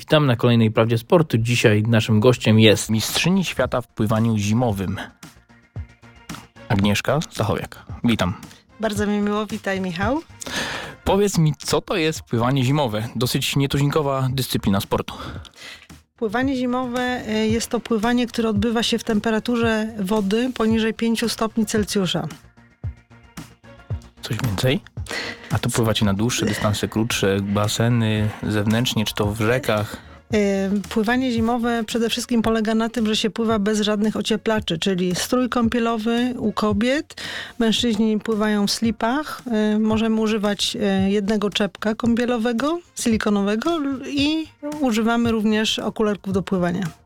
Witam na kolejnej Prawdzie Sportu. Dzisiaj naszym gościem jest mistrzyni świata w pływaniu zimowym. Agnieszka Zachowiak. Witam. Bardzo mi miło, witaj Michał. Powiedz mi, co to jest pływanie zimowe? Dosyć nietuzinkowa dyscyplina sportu. Pływanie zimowe y, jest to pływanie, które odbywa się w temperaturze wody poniżej 5 stopni Celsjusza. Coś więcej? A to pływacie na dłuższe dystanse, krótsze, baseny zewnętrznie, czy to w rzekach? Pływanie zimowe przede wszystkim polega na tym, że się pływa bez żadnych ocieplaczy, czyli strój kąpielowy u kobiet. Mężczyźni pływają w slipach. Możemy używać y, jednego czepka kąpielowego, silikonowego i używamy również okularków do pływania.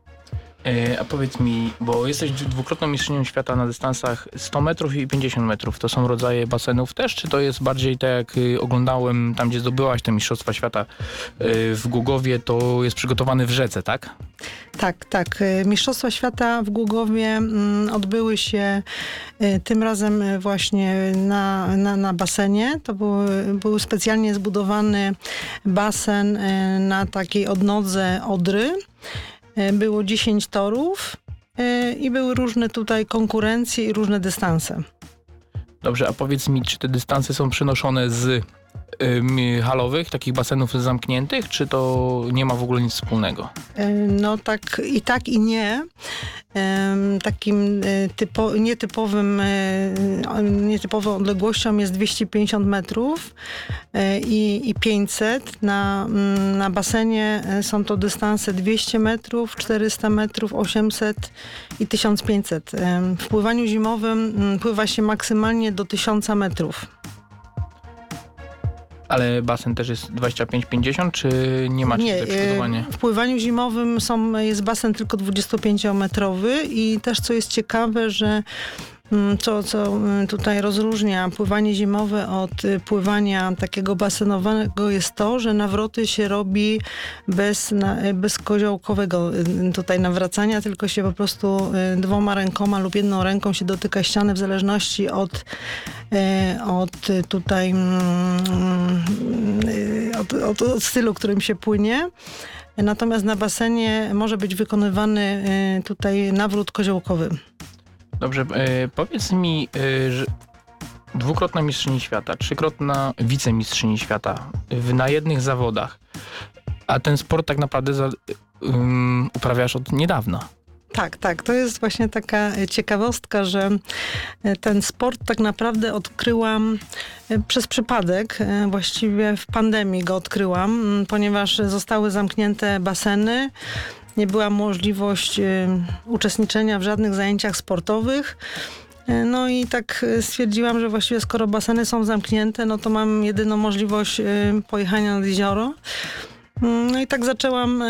E, a powiedz mi, bo jesteś dwukrotną mistrzynią świata na dystansach 100 metrów i 50 metrów. To są rodzaje basenów też, czy to jest bardziej tak jak y, oglądałem tam, gdzie zdobyłaś te Mistrzostwa Świata y, w Głogowie, to jest przygotowany w rzece, tak? Tak, tak. Y, Mistrzostwa Świata w Głogowie mm, odbyły się tym razem właśnie na, na, na basenie. To był, był specjalnie zbudowany basen na takiej odnodze Odry. Y, Było 10 torów y, i były różne tutaj konkurencje i różne dystanse. Dobrze, a powiedz mi, czy te dystanse są przenoszone z halowych, takich basenów zamkniętych, czy to nie ma w ogóle nic wspólnego? No tak i tak i nie. Takim e, typo, nietypowym, e, nietypową odległością jest 250 metrów e, i, i 500. Na, mm, na basenie są to dystanse 200 metrów, 400 metrów, 800 i 1500. Em, W pływaniu zimowym mm, pływa się maksymalnie do 1000 metrów. Ale basen też jest 25-50, czy nie macie Nie, tutaj przygotowania? e, w pływaniu zimowym są, jest basen tylko 25-metrowy i też co jest ciekawe, że mm, co, mm, tutaj rozróżnia pływanie zimowe od y, pływania takiego basenowego jest to, że nawroty się robi bez, y, bez koziołkowego y, tutaj nawracania, tylko się po prostu dwoma rękoma lub jedną ręką się dotyka ściany w zależności od, od tutaj mm, od, od, od stylu, którym się płynie. Natomiast na basenie może być wykonywany tutaj nawrót koziołkowy. Dobrze, e, powiedz mi, e, że dwukrotna mistrzyni świata, trzykrotna wicemistrzyni świata w, na jednych zawodach, a ten sport tak naprawdę za, ym, uprawiasz od niedawna. Tak, tak. To jest właśnie taka e, ciekawostka, że e, ten sport tak naprawdę odkryłam e, przez przypadek. Właściwie w pandemii go odkryłam, ponieważ zostały zamknięte baseny. Nie była możliwość e, uczestniczenia w żadnych zajęciach sportowych. E, No i tak e, stwierdziłam, że właściwie skoro baseny są zamknięte, no to mam jedyną możliwość pojechania nad jezioro. Mm, No i tak zaczęłam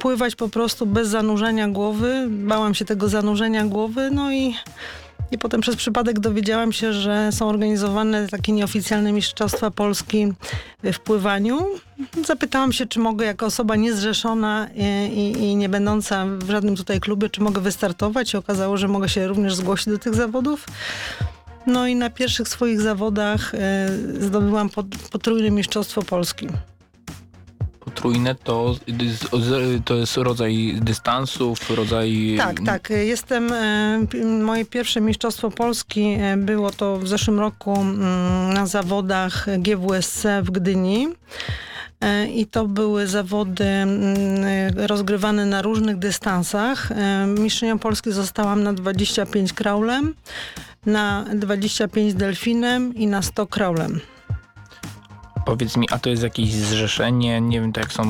pływać po prostu bez zanurzenia głowy. Bałam się tego zanurzenia głowy, no i, i potem przez przypadek dowiedziałam się, że są organizowane takie nieoficjalne mistrzostwa Polski w pływaniu. Zapytałam się, czy mogę jako osoba niezrzeszona i, i nie będąca w żadnym tutaj klubie, czy mogę wystartować. I okazało, że mogę się również zgłosić do tych zawodów. No i na pierwszych swoich zawodach e, zdobyłam pot- potrójne mistrzostwo Polski. Potrójne to, to jest rodzaj dystansów, rodzaj... Tak, tak. Jestem, e, moje pierwsze Mistrzostwo Polski e, było to w zeszłym roku mm, na zawodach GWSC w Gdyni. E, I to były zawody mm, rozgrywane na różnych dystansach. Mistrzynią Polski zostałam na 25 kraulem, na 25 delfinem i na 100 kraulem. Powiedz mi, a to jest jakieś zrzeszenie, nie wiem, tak jak są...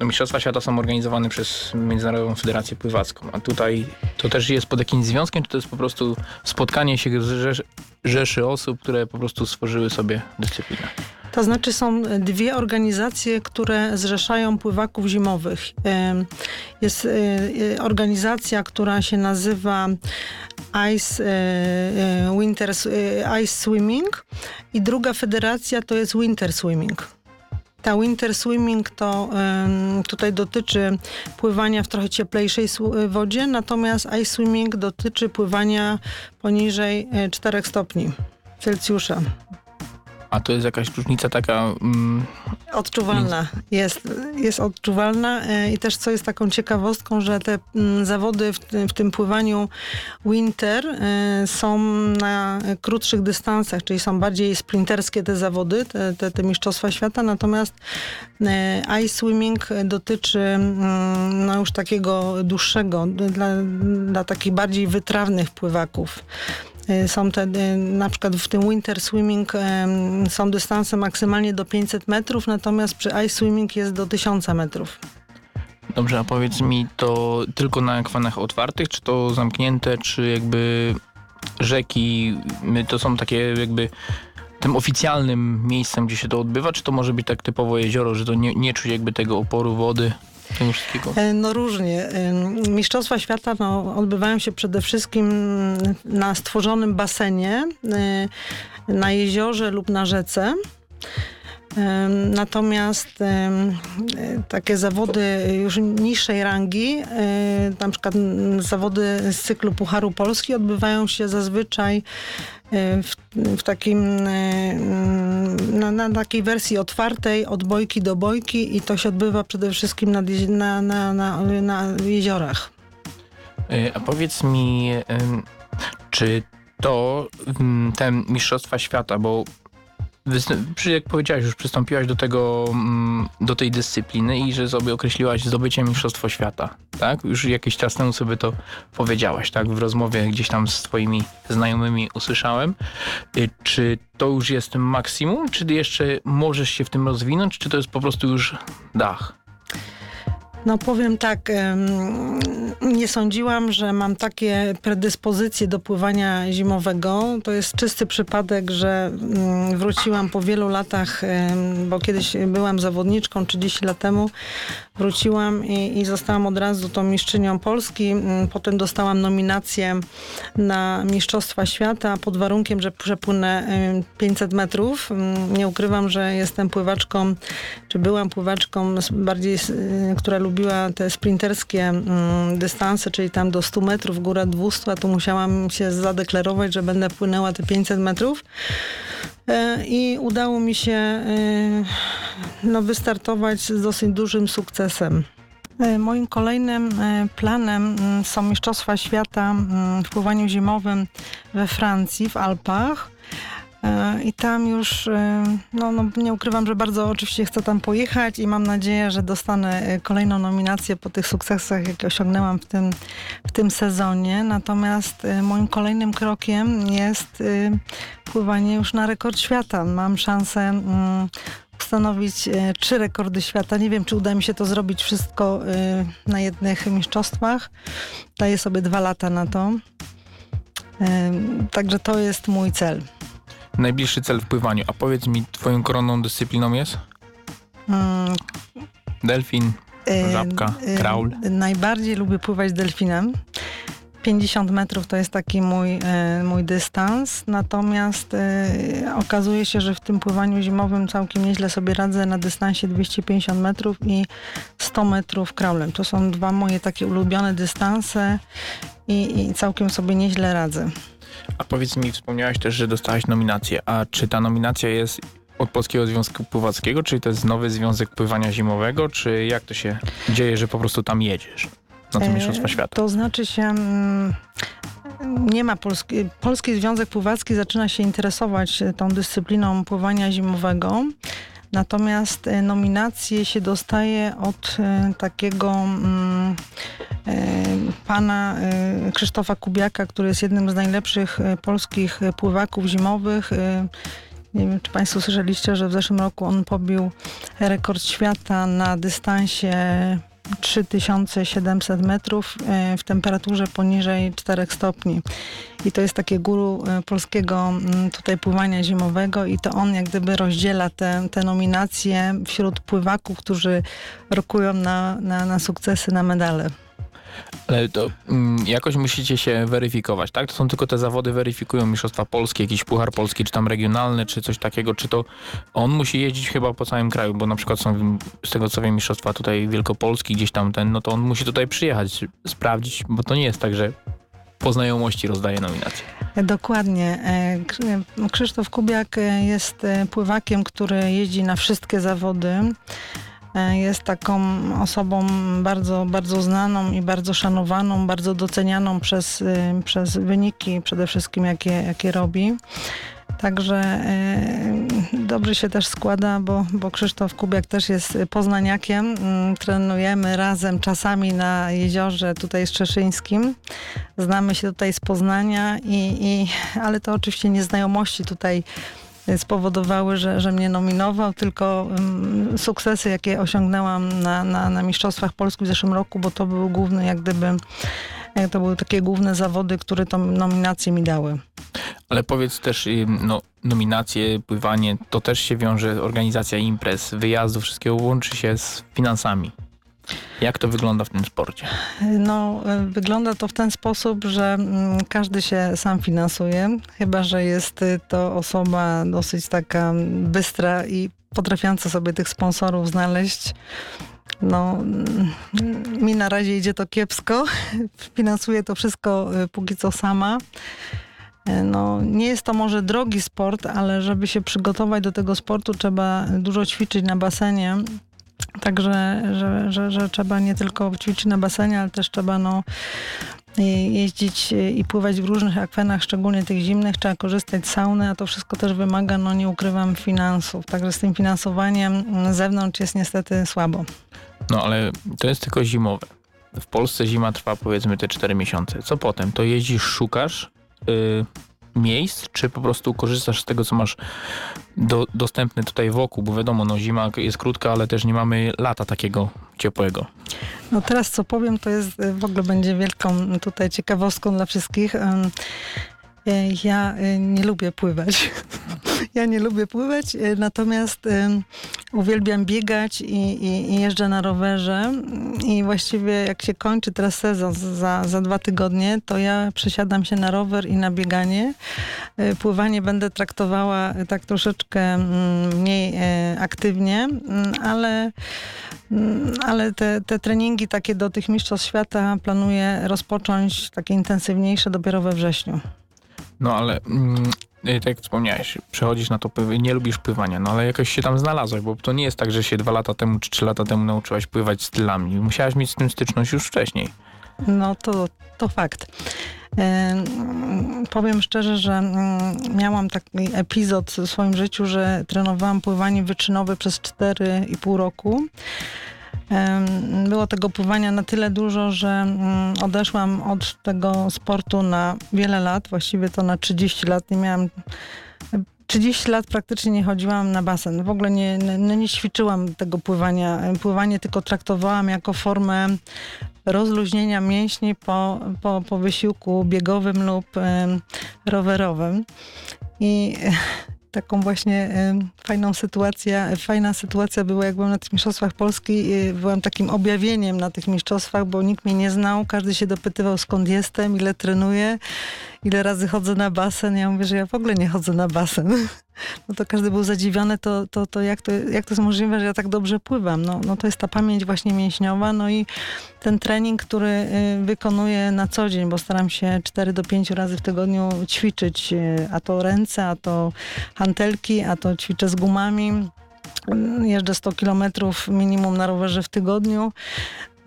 No, Mistrzostwa Świata są organizowane przez Międzynarodową Federację Pływacką, a tutaj to też jest pod jakimś związkiem, czy to jest po prostu spotkanie się rzesz, rzeszy osób, które po prostu stworzyły sobie dyscyplinę? To znaczy są dwie organizacje, które zrzeszają pływaków zimowych. Jest e, e, organizacja, która się nazywa Ice, e, Winter, Ice Swimming i druga federacja to jest Winter Swimming. Ta winter swimming to tutaj dotyczy pływania w trochę cieplejszej sł- wodzie, natomiast ice swimming dotyczy pływania poniżej e, 4 stopni Celsjusza. A to jest jakaś różnica taka... Mm, Odczuwalna. jest, jest odczuwalna e, i też co jest taką ciekawostką, że te mm, zawody w, tym- w tym pływaniu winter e, są na krótszych dystansach, czyli są bardziej sprinterskie te zawody, te, te, te mistrzostwa świata, natomiast e, ice swimming dotyczy mm, no już takiego dłuższego, dla, dla takich bardziej wytrawnych pływaków. Y, Są te, y, na przykład w tym winter swimming em, są dystanse maksymalnie do 500 metrów, natomiast przy ice swimming jest do 1000 metrów. dobrze, a powiedz mi, to tylko na akwanach otwartych, czy to zamknięte, czy jakby rzeki, to są takie jakby tym oficjalnym miejscem, gdzie się to odbywa, czy to może być tak typowo jezioro, że to nie, nie czuć jakby tego oporu wody? E, No różnie. Em, Mistrzostwa świata no, odbywają się przede wszystkim na stworzonym basenie, e, na jeziorze lub na rzece. Natomiast e, takie zawody już niższej rangi, e, na przykład zawody z cyklu Pucharu Polski odbywają się zazwyczaj e, w, w takim, na, na takiej wersji otwartej od bojki do bojki i to się odbywa przede wszystkim nad, na, na, na, na jeziorach. A powiedz mi, czy to te Mistrzostwa Świata, bo jak powiedziałaś, już przystąpiłaś do tego, mm, do tej dyscypliny i że sobie określiłaś zdobycie Mistrzostwo Świata, tak? Już jakiś czas temu sobie to powiedziałaś, tak? W rozmowie gdzieś tam z twoimi znajomymi usłyszałem. Y, Czy to już jest maksimum, czy jeszcze możesz się w tym rozwinąć, czy to jest po prostu już dach? No powiem tak, nie sądziłam, że mam takie predyspozycje do pływania zimowego. To jest czysty przypadek, że mm, wróciłam po wielu latach, bo kiedyś byłam zawodniczką 30 lat temu, wróciłam i, i zostałam od razu tą mistrzynią Polski. Mm, Potem dostałam nominację na Mistrzostwa Świata pod warunkiem, że przepłynę em, 500 metrów. Mm, Nie ukrywam, że jestem pływaczką, czy byłam pływaczką bardziej, y, która lubiła te sprinterskie mm, dystanse, czyli tam do 100 metrów, góra 200, a tu musiałam się zadeklarować, że będę płynęła te 500 metrów. E, I udało mi się e, no, wystartować z dosyć dużym sukcesem. E, Moim kolejnym planem mm, są Mistrzostwa Świata mm, w pływaniu zimowym we Francji, w Alpach. E, I tam już, e, no, no nie ukrywam, że bardzo oczywiście chcę tam pojechać i mam nadzieję, że dostanę e, kolejną nominację po tych sukcesach, jakie osiągnęłam w tym, w tym sezonie. Natomiast moim kolejnym krokiem jest pływanie już na rekord świata. Mam szansę mm, ustanowić trzy rekordy świata. Nie wiem, czy uda mi się to zrobić wszystko na jednych mistrzostwach. Daję sobie dwa lata na to. Także to jest mój cel. Najbliższy cel w pływaniu, a powiedz mi, twoją koronną dyscypliną jest? Mm, Delfin, e, Żabka, e, kraul. Najbardziej lubię pływać delfinem. 50 metrów to jest taki mój, e, mój dystans, natomiast e, okazuje się, że w tym pływaniu zimowym całkiem nieźle sobie radzę na dystansie 250 metrów i 100 metrów kraulem. To są dwa moje takie ulubione dystanse i, i całkiem sobie nieźle radzę. A powiedz mi, wspomniałaś też, że dostałaś nominację. A czy ta nominacja jest od Polskiego Związku Pływackiego? Czy to jest nowy Związek Pływania Zimowego? Czy jak to się dzieje, że po prostu tam jedziesz na te E, Mistrzostwa Świata? To znaczy się, mm, nie ma Polski, Polski Związek Pływacki zaczyna się interesować tą dyscypliną pływania zimowego. Natomiast e, nominacje się dostaje od e, takiego mm, e, pana Krzysztofa Kubiaka, który jest jednym z najlepszych polskich pływaków zimowych. Nie wiem, czy Państwo słyszeliście, że w zeszłym roku on pobił rekord świata na dystansie 3700 metrów e, w temperaturze poniżej 4 stopni. I to jest takie guru e, polskiego mm, tutaj pływania zimowego i to on jak gdyby rozdziela te, te nominacje wśród pływaków, którzy rokują na, na, na sukcesy, na medale. Ale to mm, jakoś musicie się weryfikować, tak? To są tylko te zawody weryfikują Mistrzostwa Polskie, jakiś Puchar Polski, czy tam regionalny, czy coś takiego. Czy to on musi jeździć chyba po całym kraju, bo na przykład są z tego co wiem Mistrzostwa tutaj Wielkopolski, gdzieś tam ten, no to on musi tutaj przyjechać, sprawdzić, bo to nie jest tak, że po znajomości rozdaje nominacje. Dokładnie. E, Krzy- Krzysztof Kubiak e, jest e, pływakiem, który jeździ na wszystkie zawody. E, Jest taką osobą bardzo, bardzo znaną i bardzo szanowaną, bardzo docenianą przez, e, przez wyniki przede wszystkim, jakie, jakie robi. Także e, dobrze się też składa, bo, bo Krzysztof Kubiak też jest poznaniakiem. Mm, Trenujemy razem czasami na jeziorze tutaj Szczeszyńskim. Znamy się tutaj z Poznania, i, i, ale to oczywiście nieznajomości tutaj spowodowały, że, że mnie nominował, tylko um, sukcesy, jakie osiągnęłam na, na, na Mistrzostwach Polski w zeszłym roku, bo to były główne, jak gdyby, e, to były takie główne zawody, które tą nominację mi dały. Ale powiedz też, y, no, nominacje, pływanie, to też się wiąże, organizacja imprez, wyjazdów, wszystkiego łączy się z finansami. Jak to wygląda w tym sporcie? No, e, wygląda to w ten sposób, że mm, każdy się sam finansuje, chyba że jest y, to osoba dosyć taka bystra i potrafiąca sobie tych sponsorów znaleźć. No, mm, mi na razie idzie to kiepsko. Finansuję to wszystko y, póki co sama. E, No, nie jest to może drogi sport, ale żeby się przygotować do tego sportu, trzeba dużo ćwiczyć na basenie. Także, że, że, że trzeba nie tylko ćwiczyć na basenie, ale też trzeba no, je- jeździć i pływać w różnych akwenach, szczególnie tych zimnych, trzeba korzystać z sauny, a to wszystko też wymaga, no nie ukrywam, finansów. Także z tym finansowaniem mm, z zewnątrz jest niestety słabo. No ale to jest tylko zimowe. W Polsce zima trwa powiedzmy te 4 miesiące. Co potem? To jeździsz, szukasz y, miejsc, czy po prostu korzystasz z tego, co masz do, dostępne tutaj wokół? Bo wiadomo, no zima jest krótka, ale też nie mamy lata takiego ciepłego. No teraz co powiem, to jest w ogóle będzie wielką tutaj ciekawostką dla wszystkich. Ym, y, Ja nie lubię pływać. Ja nie lubię pływać, natomiast ym, uwielbiam biegać i, i, i jeżdżę na rowerze. I właściwie jak się kończy teraz sezon za, za dwa tygodnie, to ja przesiadam się na rower i na bieganie. Pływanie będę traktowała tak troszeczkę mm, mniej aktywnie, mm, ale Mm, Ale te, te treningi takie do tych mistrzostw świata planuję rozpocząć takie intensywniejsze dopiero we wrześniu. No ale mm, tak jak wspomniałeś, przechodzisz na to, pływ- nie lubisz pływania, no ale jakoś się tam znalazłeś, bo to nie jest tak, że się dwa lata temu czy trzy lata temu nauczyłaś pływać stylami. Musiałaś mieć z tym styczność już wcześniej. No to, to fakt. Em, Powiem szczerze, że mm, miałam taki epizod w swoim życiu, że trenowałam pływanie wyczynowe przez 4,5 roku. Było tego pływania na tyle dużo, że mm, odeszłam od tego sportu na wiele lat, właściwie to na 30 lat. Nie miałam 30 lat praktycznie nie chodziłam na basen. W ogóle nie, nie, nie ćwiczyłam tego pływania. Pływanie tylko traktowałam jako formę rozluźnienia mięśni po, po, po wysiłku biegowym lub rowerowym. I taką właśnie fajną sytuację, fajna sytuacja była, jak byłam na tych mistrzostwach Polski, byłam takim objawieniem na tych mistrzostwach, bo nikt mnie nie znał, każdy się dopytywał skąd jestem, ile trenuję, ile razy chodzę na basen. Ja mówię, że ja w ogóle nie chodzę na basen. No to każdy był zadziwiony, to, to, to, jak, to jak to jest możliwe, że ja tak dobrze pływam. No, no to jest ta pamięć właśnie mięśniowa, no i ten trening, który y, wykonuję na co dzień, bo staram się 4 do 5 razy w tygodniu ćwiczyć, y, a to ręce, a to hantelki, a to ćwiczę z gumami. Jeżdżę 100 kilometrów minimum na rowerze w tygodniu.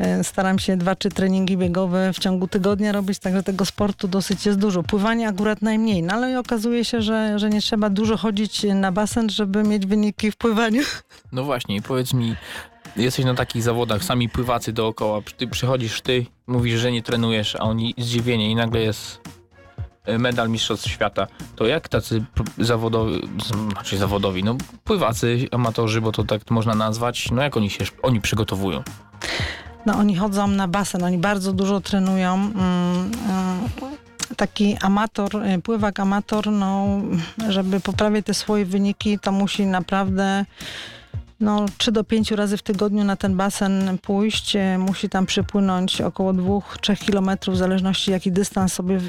Y, Staram się dwa, trzy treningi biegowe w ciągu tygodnia robić, także tego sportu dosyć jest dużo. Pływanie akurat najmniej, no ale okazuje się, że, że nie trzeba dużo chodzić na basen, żeby mieć wyniki w pływaniu. No właśnie, powiedz mi, jesteś na takich zawodach, sami pływacy dookoła, ty przychodzisz ty, mówisz, że nie trenujesz, a oni zdziwienie i nagle jest e, medal Mistrzostw Świata. To jak tacy zawodowi, znaczy zawodowi, no pływacy, amatorzy, bo to tak można nazwać, no jak oni się, oni przygotowują? No oni chodzą na basen, oni bardzo dużo trenują. Mm, mm, Taki amator, y, pływak amator, no, żeby poprawić te swoje wyniki, to musi naprawdę no, 3 do 5 razy w tygodniu na ten basen pójść. Y, Musi tam przypłynąć około 2-3 kilometrów, w zależności jaki dystans sobie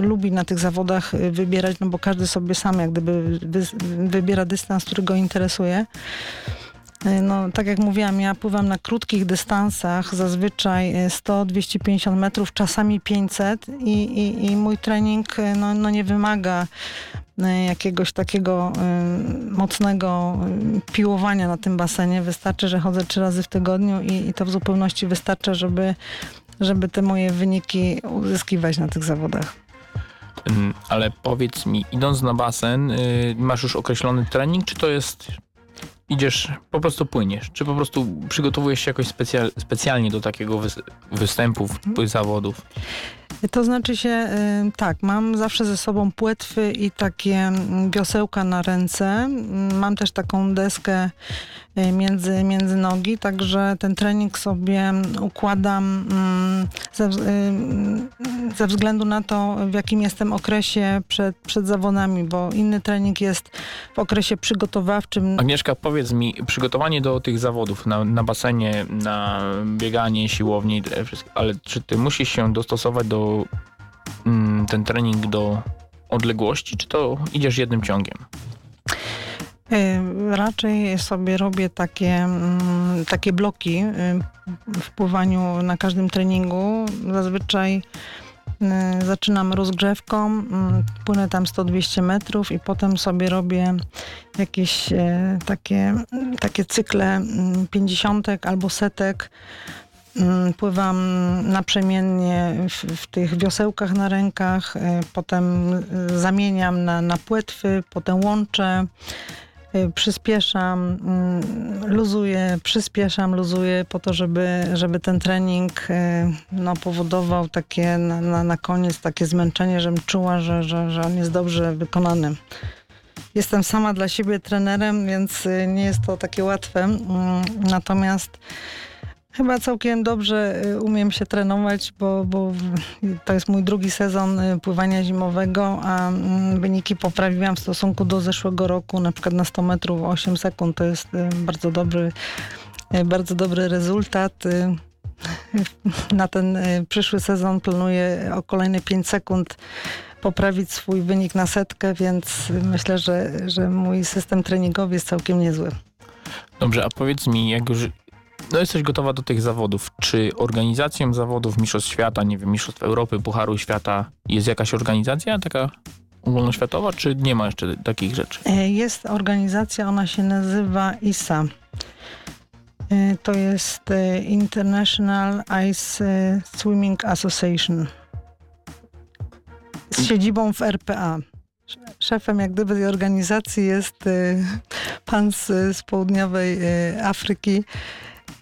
lubi na tych zawodach wybierać, no bo każdy sobie sam jak gdyby wy, wybiera dystans, który go interesuje. Y, No, tak jak mówiłam, ja pływam na krótkich dystansach, zazwyczaj y, 100-250 metrów, czasami 500 i, i, i mój trening y, no, no nie wymaga jakiegoś takiego y, mocnego piłowania na tym basenie. Wystarczy, że chodzę trzy razy w tygodniu i, i to w zupełności wystarcza, żeby, żeby te moje wyniki uzyskiwać na tych zawodach. Mm, Ale powiedz mi, idąc na basen, y, masz już określony trening, czy to jest idziesz, po prostu płyniesz? Czy po prostu przygotowujesz się jakoś specjal, specjalnie do takiego wys- występów, zawodów? To znaczy się, tak, mam zawsze ze sobą płetwy i takie mm, wiosełka na ręce. Mm, Mam też taką deskę y, między, między nogi, także ten trening sobie układam mm, ze, y, mm, ze względu na to, w jakim jestem okresie przed, przed zawodami, bo inny trening jest w okresie przygotowawczym. Agnieszka, powiedz mi, przygotowanie do tych zawodów na, na basenie, na bieganie, siłowni, wszystko, ale czy ty musisz się dostosować do mm, ten trening do odległości, czy to idziesz jednym ciągiem? Y, Raczej sobie robię takie, mm, takie bloki y, w pływaniu na każdym treningu. Zazwyczaj y, zaczynam rozgrzewką, mm, płynę tam 100-200 metrów i potem sobie robię jakieś takie, takie cykle mm, 50 albo setek. Mm, Pływam naprzemiennie w, w tych wiosełkach na rękach, e, potem e, zamieniam na, na płetwy, potem łączę. Y, Przyspieszam, mm, luzuję, przyspieszam, luzuję po to, żeby, żeby ten trening no, powodował takie na, na, na koniec takie zmęczenie, żebym czuła, że, że, że on jest dobrze wykonany. Jestem sama dla siebie trenerem, więc nie jest to takie łatwe. Mm, Natomiast chyba całkiem dobrze y, umiem się trenować, bo, bo to jest mój drugi sezon y, pływania zimowego, a mm, wyniki poprawiłam w stosunku do zeszłego roku, na przykład na 100 metrów 8 sekund. To jest y, bardzo dobry, bardzo dobry rezultat. Na ten przyszły sezon planuję o kolejne 5 sekund poprawić swój wynik na setkę, więc myślę, że, że mój system treningowy jest całkiem niezły. Dobrze, a powiedz mi, jak już no jesteś gotowa do tych zawodów, czy organizacją zawodów Mistrzostw Świata, nie wiem, Mistrzostw Europy, Pucharu Świata jest jakaś organizacja taka ogólnoświatowa, czy nie ma jeszcze takich rzeczy? E, Jest organizacja, ona się nazywa ISA. E, To jest e, International Ice Swimming Association. Z siedzibą w RPA. Sz- Szefem jak gdyby tej organizacji jest pan z, z południowej Afryki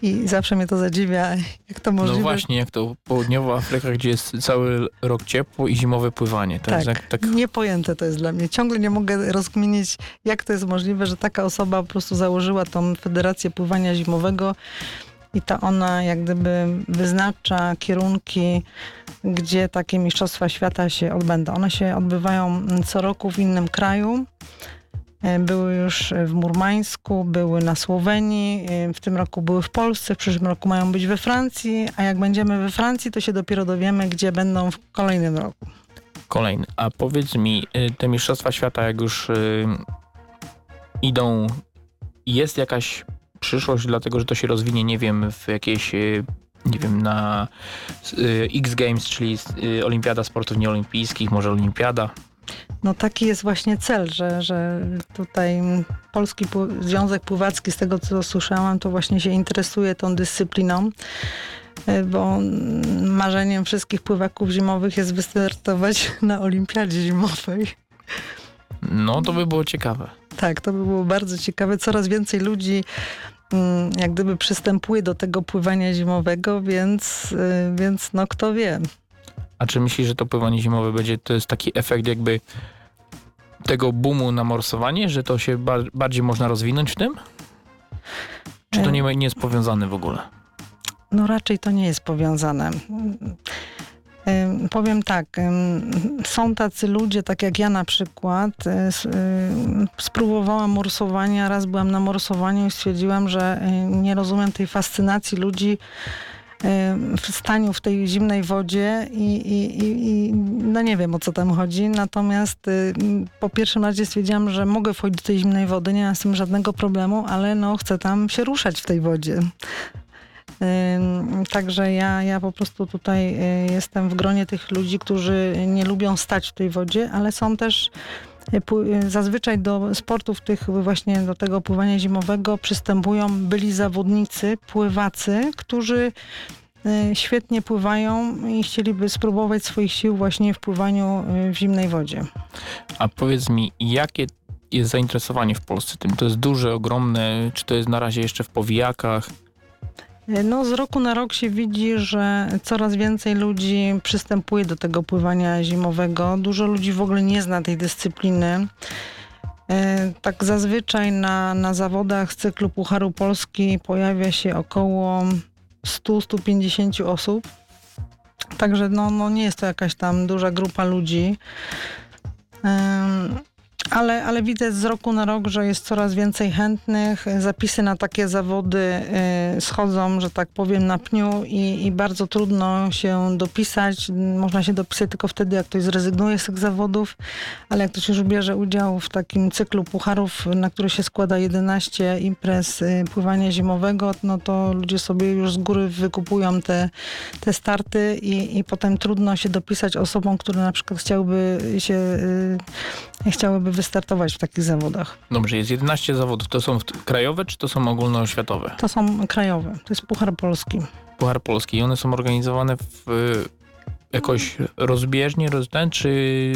i zawsze mnie to zadziwia, jak to możliwe. No właśnie, jak to południowa Afryka, gdzie jest cały rok ciepło i zimowe pływanie. Tak, Tak, tak, niepojęte to jest dla mnie. Ciągle nie mogę rozkminić, jak to jest możliwe, że taka osoba po prostu założyła tą Federację Pływania Zimowego i ta ona jak gdyby wyznacza kierunki, gdzie takie Mistrzostwa Świata się odbędą. One się odbywają co roku w innym kraju. E, Były już w Murmańsku, były na Słowenii, e, w tym roku były w Polsce, w przyszłym roku mają być we Francji, a jak będziemy we Francji, to się dopiero dowiemy, gdzie będą w kolejnym roku. Kolejny. A powiedz mi, te Mistrzostwa Świata, jak już idą, jest jakaś przyszłość, dlatego że to się rozwinie, nie wiem, w jakieś, nie wiem, na X Games, czyli Olimpiada Sportów Nieolimpijskich, może Olimpiada. No taki jest właśnie cel, że, że tutaj Polski Związek Pływacki, z tego co słyszałam, to właśnie się interesuje tą dyscypliną, y, bo marzeniem wszystkich pływaków zimowych jest wystartować na olimpiadzie zimowej. No, to by było ciekawe. Tak, to by było bardzo ciekawe. Coraz więcej ludzi mm, jak gdyby przystępuje do tego pływania zimowego, więc, y, więc no kto wie. A czy myślisz, że to pływanie zimowe będzie, to jest taki efekt jakby tego boomu na morsowanie, że to się ba bardziej można rozwinąć w tym? Czy to nie, nie jest powiązane w ogóle? No raczej to nie jest powiązane. Powiem tak, są tacy ludzie, tak jak ja na przykład, s- y, spróbowałam morsowania, raz byłam na morsowaniu i stwierdziłam, że y, nie rozumiem tej fascynacji ludzi staniu w tej zimnej wodzie i, i, i, no nie wiem o co tam chodzi. Natomiast y, po pierwszym razie stwierdziłam, że mogę wchodzić do tej zimnej wody, nie mam z tym żadnego problemu, ale no chcę tam się ruszać w tej wodzie. Także ja, ja po prostu tutaj y, jestem w gronie tych ludzi, którzy nie lubią stać w tej wodzie, ale są też zazwyczaj do sportów tych właśnie do tego pływania zimowego przystępują byli zawodnicy, pływacy, którzy y, świetnie pływają i chcieliby spróbować swoich sił właśnie w pływaniu y, w zimnej wodzie. A powiedz mi, jakie jest zainteresowanie w Polsce tym? To jest duże, ogromne, czy to jest na razie jeszcze w powijakach? No, z roku na rok się widzi, że coraz więcej ludzi przystępuje do tego pływania zimowego. Dużo ludzi w ogóle nie zna tej dyscypliny. E, Tak zazwyczaj na, na zawodach z cyklu Pucharu Polski pojawia się około 100-150 osób. Także no, no nie jest to jakaś tam duża grupa ludzi. Ale, ale widzę z roku na rok, że jest coraz więcej chętnych. Zapisy na takie zawody y, schodzą, że tak powiem, na pniu i, i bardzo trudno się dopisać. Można się dopisać tylko wtedy, jak ktoś zrezygnuje z tych zawodów, ale jak ktoś już bierze udział w takim cyklu pucharów, na który się składa 11 imprez y, pływania zimowego, no to ludzie sobie już z góry wykupują te, te starty i, i potem trudno się dopisać osobom, które na przykład chciałyby się y, chciałyby wystartować w takich zawodach. Dobrze, jest 11 zawodów. To są krajowe, czy to są ogólnoświatowe? To są krajowe, to jest Puchar Polski. Puchar Polski. I one są organizowane w, jakoś rozbieżnie, roz, czy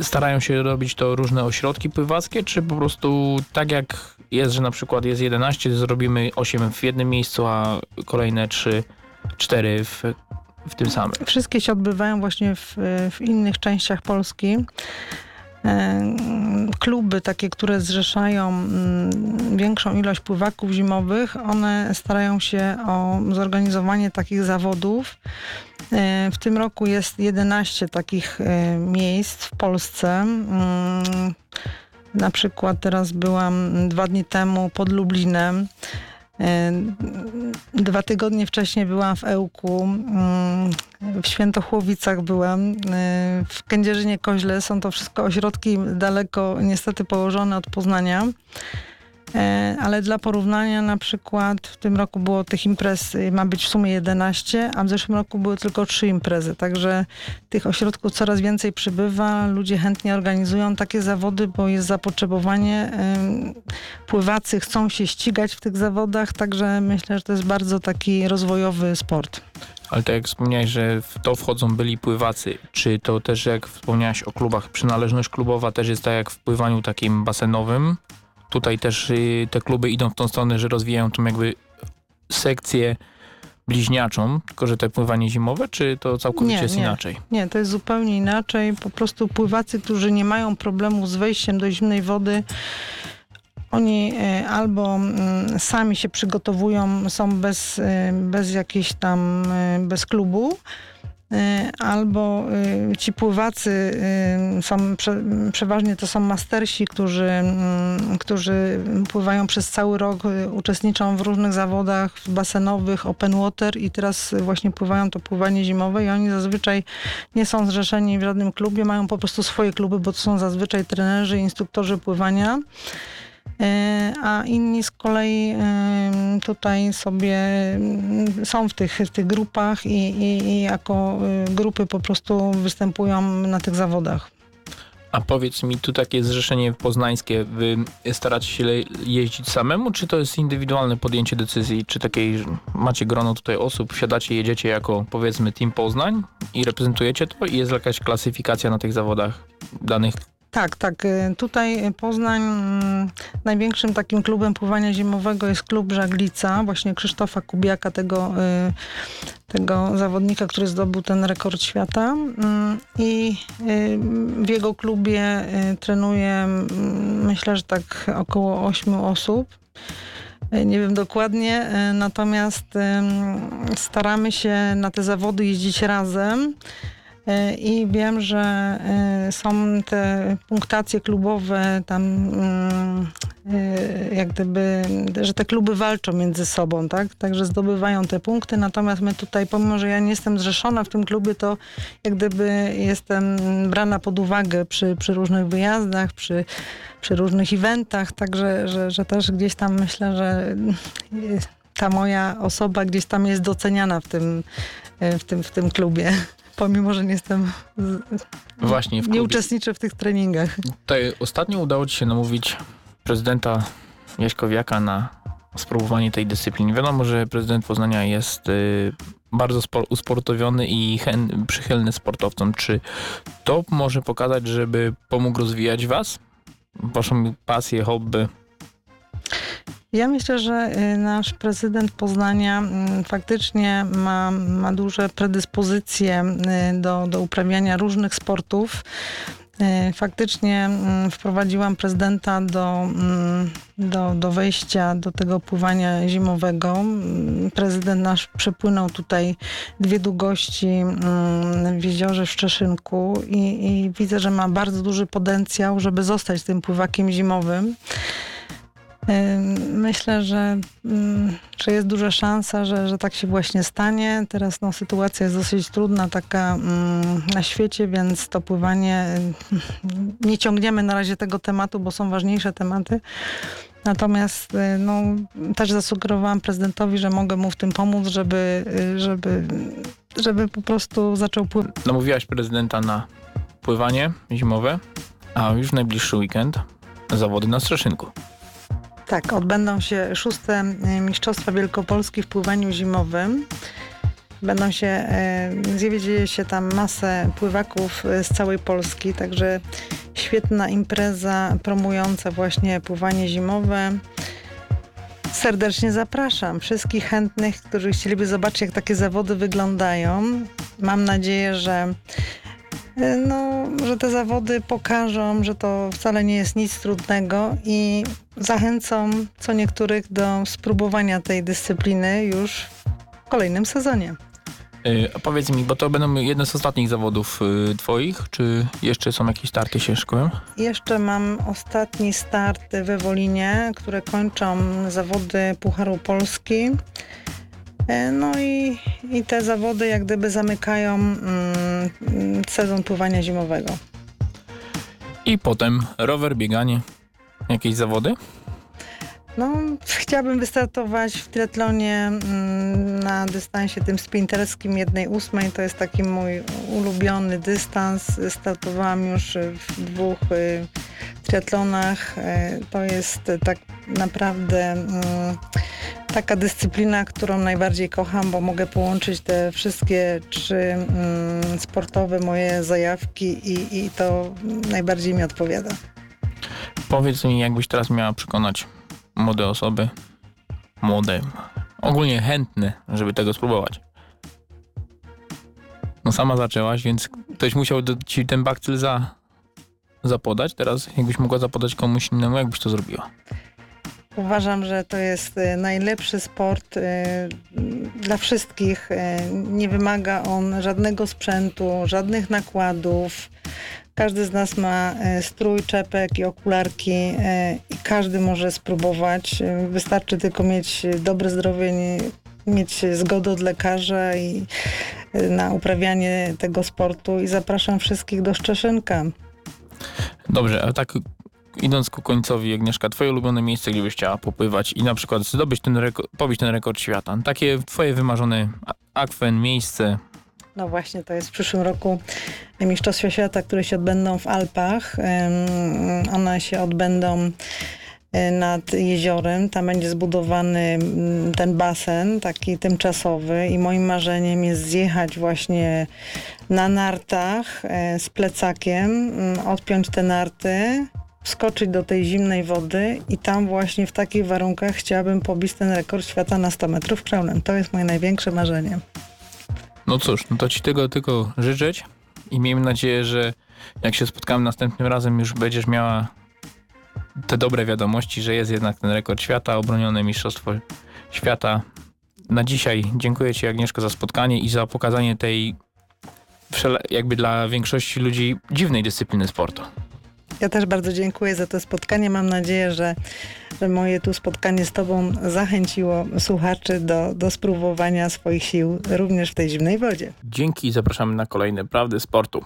starają się robić to różne ośrodki pływackie, czy po prostu tak jak jest, że na przykład jest 11, zrobimy 8 w jednym miejscu, a kolejne 3, 4 w, w tym samym. Wszystkie się odbywają właśnie w, w innych częściach Polski. E, Kluby takie, które zrzeszają mm, większą ilość pływaków zimowych, one starają się o zorganizowanie takich zawodów. E, W tym roku jest 11 takich e, miejsc w Polsce. Mm, Na przykład teraz byłam dwa dni temu pod Lublinem. E, Dwa tygodnie wcześniej byłam w Ełku, mm, w Świętochłowicach byłam, e, w Kędzierzynie Koźle. Są to wszystko ośrodki daleko niestety położone od Poznania. E, Ale dla porównania na przykład w tym roku było tych imprez, y, ma być w sumie 11, a w zeszłym roku były tylko 3 imprezy. Także tych ośrodków coraz więcej przybywa. Ludzie chętnie organizują takie zawody, bo jest zapotrzebowanie. Pływacy chcą się ścigać w tych zawodach, także myślę, że to jest bardzo taki rozwojowy sport. Ale tak jak wspomniałeś, że w to wchodzą byli pływacy, czy to też jak wspomniałeś o klubach, przynależność klubowa też jest tak jak w pływaniu takim basenowym? Tutaj też y, te kluby idą w tą stronę, że rozwijają tą jakby sekcję bliźniaczą, tylko że te pływanie zimowe, czy to całkowicie Nie, jest nie. inaczej? Nie, to jest zupełnie inaczej. Po prostu pływacy, którzy nie mają problemu z wejściem do zimnej wody, oni e, albo mm, sami się przygotowują, są bez, e, bez jakiejś tam, bez klubu, albo e, ci pływacy e, są, prze, przeważnie to są mastersi, którzy, mm, którzy pływają przez cały rok, uczestniczą w różnych zawodach basenowych, open water i teraz właśnie pływają to pływanie zimowe i oni zazwyczaj nie są zrzeszeni w żadnym klubie, mają po prostu swoje kluby, bo to są zazwyczaj trenerzy, instruktorzy pływania. E, A inni z kolei em, tutaj sobie mm, są w tych, w tych grupach i, i, i jako y, grupy po prostu występują na tych zawodach. A powiedz mi, tu takie zrzeszenie poznańskie, wy staracie się jeździć samemu, czy to jest indywidualne podjęcie decyzji? Czy takiej, macie grono tutaj osób, wsiadacie, jedziecie jako powiedzmy Team Poznań i reprezentujecie to i jest jakaś klasyfikacja na tych zawodach danych? Tak, tak. y, Tutaj Poznań, mm, największym takim klubem pływania zimowego jest klub Żaglica, właśnie Krzysztofa Kubiaka, tego, y, tego zawodnika, który zdobył ten rekord świata. Mm, I y, w jego klubie trenuje, mm, myślę, że tak około 8 osób. Nie wiem dokładnie, natomiast staramy się na te zawody jeździć razem. E, I wiem, że e, są te punktacje klubowe tam mm, e, jak gdyby, że te kluby walczą między sobą, tak? Także zdobywają te punkty, natomiast my tutaj, pomimo, że ja nie jestem zrzeszona w tym klubie, to jak gdyby jestem brana pod uwagę przy, przy różnych wyjazdach, przy, przy różnych eventach, także, że, że też gdzieś tam myślę, że ta moja osoba gdzieś tam jest doceniana w tym, w tym, w tym klubie. Pomimo, że nie jestem. Właśnie w nie uczestniczę w tych treningach. Tutaj ostatnio udało ci się namówić prezydenta Jaśkowiaka na spróbowanie tej dyscypliny. Wiadomo, że prezydent Poznania jest y, bardzo spo, usportowiony i przychylny sportowcom. Czy to może pokazać, żeby pomógł rozwijać was? Waszą pasję, hobby? Ja myślę, że y, nasz prezydent Poznania mm, faktycznie ma, ma duże predyspozycje y, do, do uprawiania różnych sportów. Y, Faktycznie mm, wprowadziłam prezydenta do, mm, do, do wejścia do tego pływania zimowego. Prezydent nasz przepłynął tutaj dwie długości w jeziorze w Szczeszynku i, i widzę, że ma bardzo duży potencjał, żeby zostać tym pływakiem zimowym. Myślę, że, mm, że jest duża szansa, że, że tak się właśnie stanie. Teraz no, sytuacja jest dosyć trudna taka mm, na świecie, więc to pływanie ym, nie ciągniemy na razie tego tematu, bo są ważniejsze tematy. Natomiast y, no, też zasugerowałam prezydentowi, że mogę mu w tym pomóc, żeby, y, żeby, żeby po prostu zaczął pływać. Namówiłaś prezydenta na pływanie zimowe, a już najbliższy weekend zawody na Strzeszynku. Tak, odbędą się szóste y, Mistrzostwa Wielkopolski w pływaniu zimowym. Będą się, e, zjedzie się tam masę pływaków e, z całej Polski, także świetna impreza promująca właśnie pływanie zimowe. Serdecznie zapraszam wszystkich chętnych, którzy chcieliby zobaczyć, jak takie zawody wyglądają. Mam nadzieję, że e, no, że te zawody pokażą, że to wcale nie jest nic trudnego i zachęcą co niektórych do spróbowania tej dyscypliny już w kolejnym sezonie. Y, a powiedz mi, bo to będą jedne z ostatnich zawodów y, twoich, czy jeszcze są jakieś starty się szykują? Jeszcze mam ostatni start we Wolinie, które kończą zawody Pucharu Polski. E, No i, i te zawody jak gdyby zamykają mm, sezon pływania zimowego. I potem rower, bieganie, jakieś zawody? No, chciałabym wystartować w triatlonie mm, na dystansie tym sprinterskim jednej ósmej. To jest taki mój ulubiony dystans. Startowałam już w dwóch y, triatlonach. E, To jest y, tak naprawdę mm, taka dyscyplina, którą najbardziej kocham, bo mogę połączyć te wszystkie trzy mm, sportowe moje zajawki i, i to najbardziej mi odpowiada. Powiedz mi, jakbyś teraz miała przekonać młode osoby, młode, ogólnie chętne, żeby tego spróbować. No sama zaczęłaś, więc ktoś musiał ci ten bakcyl za, zapodać. Teraz jakbyś mogła zapodać komuś innemu, jakbyś to zrobiła? Uważam, że to jest e, najlepszy sport e, dla wszystkich. E, Nie wymaga on żadnego sprzętu, żadnych nakładów. Każdy z nas ma e, strój, czepek i okularki e, i każdy może spróbować. E, Wystarczy tylko mieć dobre zdrowie, mieć zgodę od lekarza i na uprawianie tego sportu i zapraszam wszystkich do Szczeszynka. Dobrze, a tak idąc ku końcowi, Agnieszka, twoje ulubione miejsce, gdzie byś chciała popływać i na przykład zdobyć ten rekord, pobić ten rekord świata. Takie twoje wymarzone akwen, miejsce. No właśnie, to jest w przyszłym roku Mistrzostwa Świata, które się odbędą w Alpach. One się odbędą e, nad jeziorem. Tam będzie zbudowany ten basen, taki tymczasowy i moim marzeniem jest zjechać właśnie na nartach e, z plecakiem, mm, odpiąć te narty, wskoczyć do tej zimnej wody i tam właśnie w takich warunkach chciałabym pobić ten rekord świata na 100 metrów kraunem. To jest moje największe marzenie. No cóż, no to ci tego tylko życzyć i miejmy nadzieję, że jak się spotkamy następnym razem, już będziesz miała te dobre wiadomości, że jest jednak ten rekord świata, obronione mistrzostwo świata. Na dzisiaj dziękuję ci Agnieszko za spotkanie i za pokazanie tej jakby dla większości ludzi dziwnej dyscypliny sportu. Ja też bardzo dziękuję za to spotkanie. Mam nadzieję, że, moje tu spotkanie z Tobą zachęciło słuchaczy do, do spróbowania swoich sił również w tej zimnej wodzie. Dzięki i zapraszamy na kolejne Prawdy Sportu.